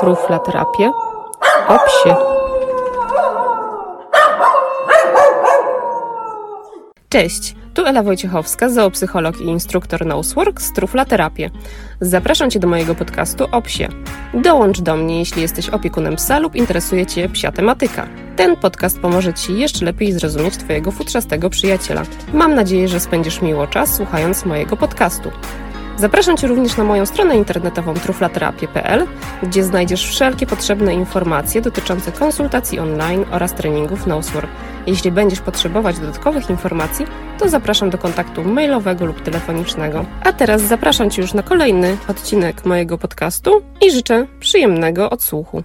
Truflaterapię o psie. Cześć, tu Ela Wojciechowska, zoopsycholog i instruktor Nosework z Truflaterapię. Zapraszam Cię do mojego podcastu o psie. Dołącz do mnie, jeśli jesteś opiekunem psa lub interesuje Cię psia tematyka. Ten podcast pomoże Ci jeszcze lepiej zrozumieć Twojego futrzastego przyjaciela. Mam nadzieję, że spędzisz miło czas słuchając mojego podcastu. Zapraszam Cię również na moją stronę internetową truflaterapię.pl, gdzie znajdziesz wszelkie potrzebne informacje dotyczące konsultacji online oraz treningów Nosework. Jeśli będziesz potrzebować dodatkowych informacji, to zapraszam do kontaktu mailowego lub telefonicznego. A teraz zapraszam Cię już na kolejny odcinek mojego podcastu i życzę przyjemnego odsłuchu.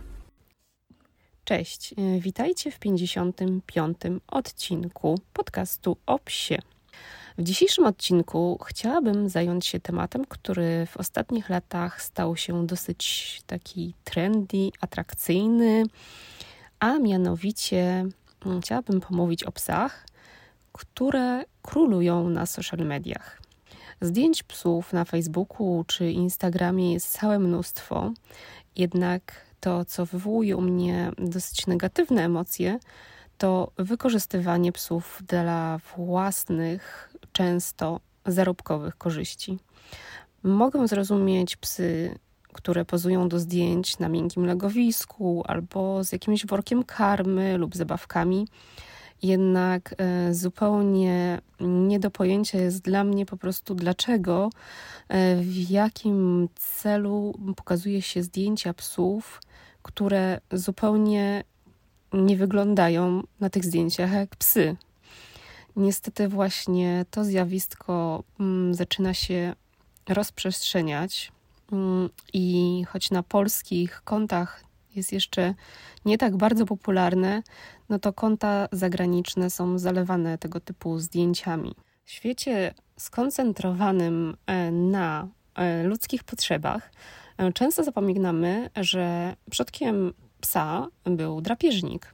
Cześć, witajcie w 55. odcinku podcastu o psie. W dzisiejszym odcinku chciałabym zająć się tematem, który w ostatnich latach stał się dosyć taki trendy, atrakcyjny, a mianowicie mm, chciałabym pomówić o psach, które królują na social mediach. Zdjęć psów na Facebooku czy Instagramie jest całe mnóstwo, jednak to, co wywołuje u mnie dosyć negatywne emocje, to wykorzystywanie psów dla własnych często zarobkowych korzyści. Mogę zrozumieć psy, które pozują do zdjęć na miękkim legowisku albo z jakimś workiem karmy lub zabawkami. Jednak e, zupełnie nie do pojęcia jest dla mnie po prostu dlaczego, e, w jakim celu pokazuje się zdjęcia psów, które zupełnie nie wyglądają na tych zdjęciach jak psy. Niestety właśnie to zjawisko mm, zaczyna się rozprzestrzeniać mm, i choć na polskich kontach jest jeszcze nie tak bardzo popularne, no to konta zagraniczne są zalewane tego typu zdjęciami. W świecie skoncentrowanym e, na e, ludzkich potrzebach e, często zapominamy, że przodkiem psa był drapieżnik.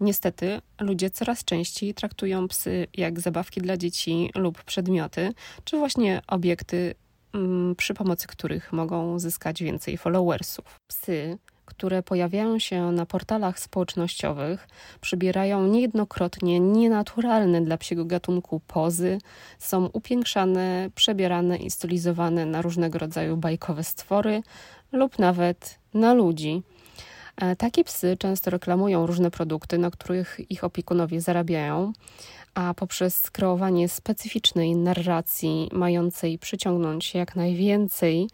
Niestety, ludzie coraz częściej traktują psy jak zabawki dla dzieci lub przedmioty, czy właśnie obiekty, mm, przy pomocy których mogą zyskać więcej followersów. Psy, które pojawiają się na portalach społecznościowych, przybierają niejednokrotnie nienaturalne dla psiego gatunku pozy, są upiększane, przebierane i stylizowane na różnego rodzaju bajkowe stwory lub nawet na ludzi takie psy często reklamują różne produkty, na których ich opiekunowie zarabiają, a poprzez kreowanie specyficznej narracji mającej przyciągnąć jak najwięcej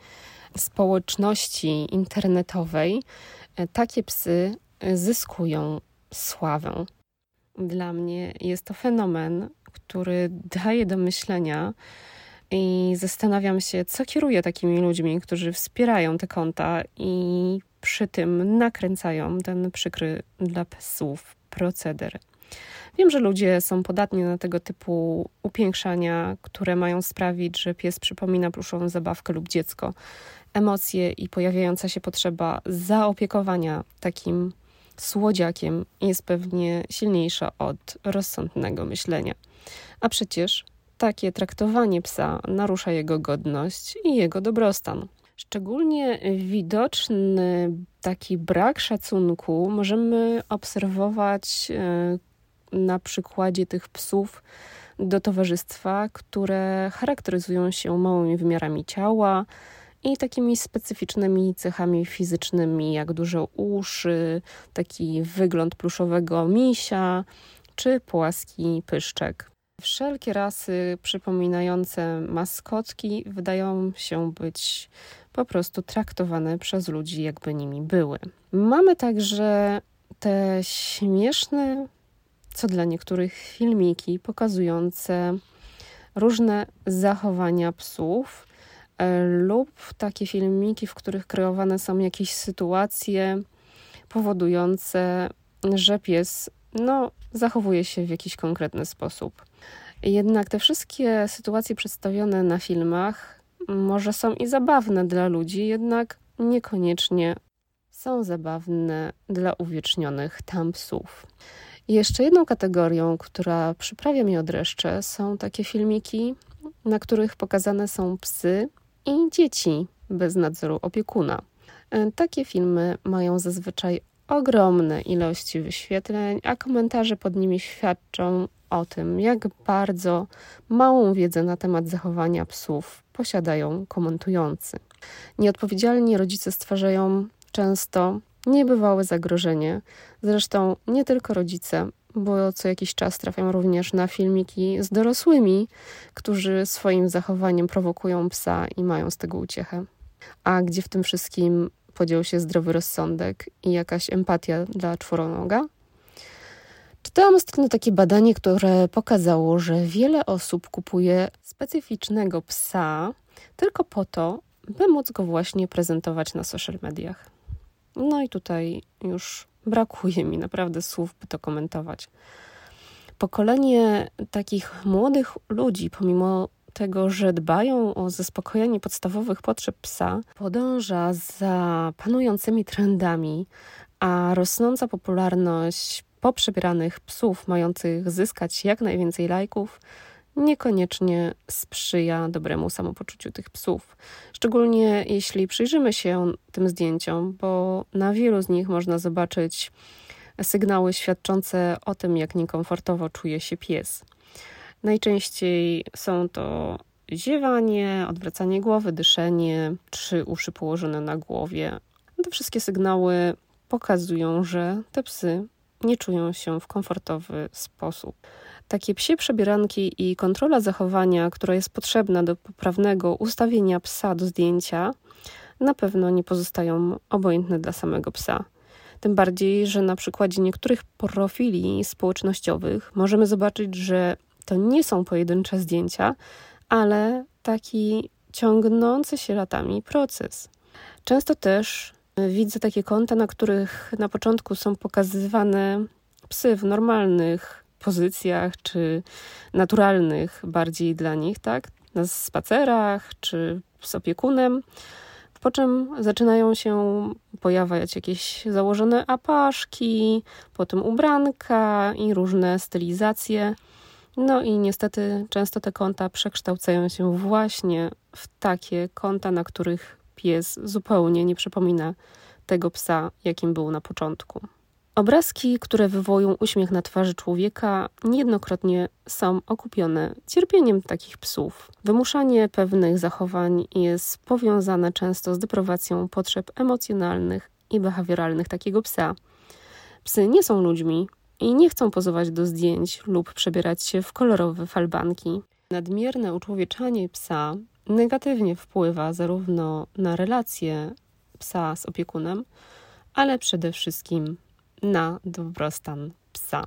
społeczności internetowej, e, takie psy zyskują sławę. Dla mnie jest to fenomen, który daje do myślenia i zastanawiam się, co kieruje takimi ludźmi, którzy wspierają te konta i przy tym nakręcają ten przykry dla psów proceder. Wiem, że ludzie są podatni na tego typu upiększania, które mają sprawić, że pies przypomina pluszową zabawkę lub dziecko. Emocje i pojawiająca się potrzeba zaopiekowania takim słodziakiem jest pewnie silniejsza od rozsądnego myślenia. A przecież takie traktowanie psa narusza jego godność i jego dobrostan. Szczególnie widoczny taki brak szacunku możemy obserwować e, na przykładzie tych psów do towarzystwa, które charakteryzują się małymi wymiarami ciała i takimi specyficznymi cechami fizycznymi, jak duże uszy, taki wygląd pluszowego misia czy płaski pyszczek. Wszelkie rasy przypominające maskotki wydają się być po prostu traktowane przez ludzi, jakby nimi były. Mamy także te śmieszne, co dla niektórych filmiki pokazujące różne zachowania psów e, lub takie filmiki, w których kreowane są jakieś sytuacje powodujące, że pies no, zachowuje się w jakiś konkretny sposób. Jednak te wszystkie sytuacje przedstawione na filmach może są i zabawne dla ludzi, jednak niekoniecznie są zabawne dla uwiecznionych tam psów. I jeszcze jedną kategorią, która przyprawia mi odreszcze, są takie filmiki, na których pokazane są psy i dzieci bez nadzoru opiekuna. E, takie filmy mają zazwyczaj ogromne ilości wyświetleń, a komentarze pod nimi świadczą o tym, jak bardzo małą wiedzę na temat zachowania psów posiadają komentujący. Nieodpowiedzialni rodzice stwarzają często niebywałe zagrożenie. Zresztą nie tylko rodzice, bo co jakiś czas trafiam również na filmiki z dorosłymi, którzy swoim zachowaniem prowokują psa i mają z tego uciechę. A gdzie w tym wszystkim podział się zdrowy rozsądek i jakaś empatia dla czworonoga? Czytałam ostatnio takie badanie, które pokazało, że wiele osób kupuje specyficznego psa tylko po to, by móc go właśnie prezentować na social mediach. No i tutaj już brakuje mi naprawdę słów, by to komentować. Pokolenie takich młodych ludzi, pomimo tego, że dbają o zaspokojenie podstawowych potrzeb psa, podąża za panującymi trendami, a rosnąca popularność poprzebieranych psów mających zyskać jak najwięcej lajków niekoniecznie sprzyja dobremu samopoczuciu tych psów. Szczególnie jeśli przyjrzymy się tym zdjęciom, bo na wielu z nich można zobaczyć sygnały świadczące o tym, jak niekomfortowo czuje się pies. Najczęściej są to ziewanie, odwracanie głowy, dyszenie, trzy uszy położone na głowie. Te wszystkie sygnały pokazują, że te psy nie czują się w komfortowy sposób. Takie psie przebieranki i kontrola zachowania, która jest potrzebna do poprawnego ustawienia psa do zdjęcia, na pewno nie pozostają obojętne dla samego psa. Tym bardziej, że na przykładzie niektórych profili społecznościowych możemy zobaczyć, że to nie są pojedyncze zdjęcia, ale taki ciągnący się latami proces. Często też widzę takie konta, na których na początku są pokazywane psy w normalnych pozycjach czy naturalnych bardziej dla nich, tak? Na spacerach czy z opiekunem. Po czym zaczynają się pojawiać jakieś założone apaszki, potem ubranka i różne stylizacje. No i niestety często te konta przekształcają się właśnie w takie konta, na których pies zupełnie nie przypomina tego psa, jakim był na początku. Obrazki, które wywołują uśmiech na twarzy człowieka, niejednokrotnie są okupione cierpieniem takich psów. Wymuszanie pewnych zachowań jest powiązane często z deprowacją potrzeb emocjonalnych i behawioralnych takiego psa. Psy nie są ludźmi i nie chcą pozować do zdjęć lub przebierać się w kolorowe falbanki. Nadmierne uczłowieczanie psa negatywnie wpływa zarówno na relacje psa z opiekunem, ale przede wszystkim na dobrostan psa.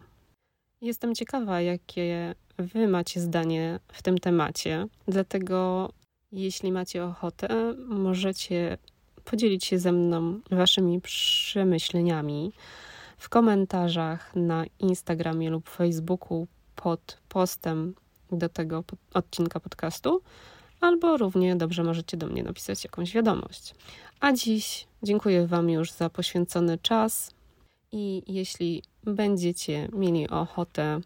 Jestem ciekawa, jakie Wy macie zdanie w tym temacie, dlatego jeśli macie ochotę, możecie podzielić się ze mną Waszymi przemyśleniami w komentarzach na Instagramie lub Facebooku pod postem do tego odcinka podcastu, albo równie dobrze możecie do mnie napisać jakąś wiadomość. A dziś dziękuję Wam już za poświęcony czas i jeśli będziecie mieli ochotę,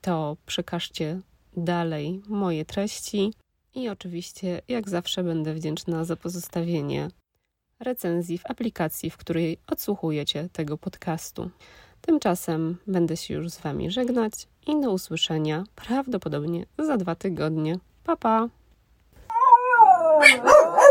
to przekażcie dalej moje treści. I oczywiście, jak zawsze, będę wdzięczna za pozostawienie recenzji w aplikacji, w której odsłuchujecie tego podcastu. Tymczasem będę się już z Wami żegnać i do usłyszenia prawdopodobnie za dwa tygodnie. Pa pa! Oh,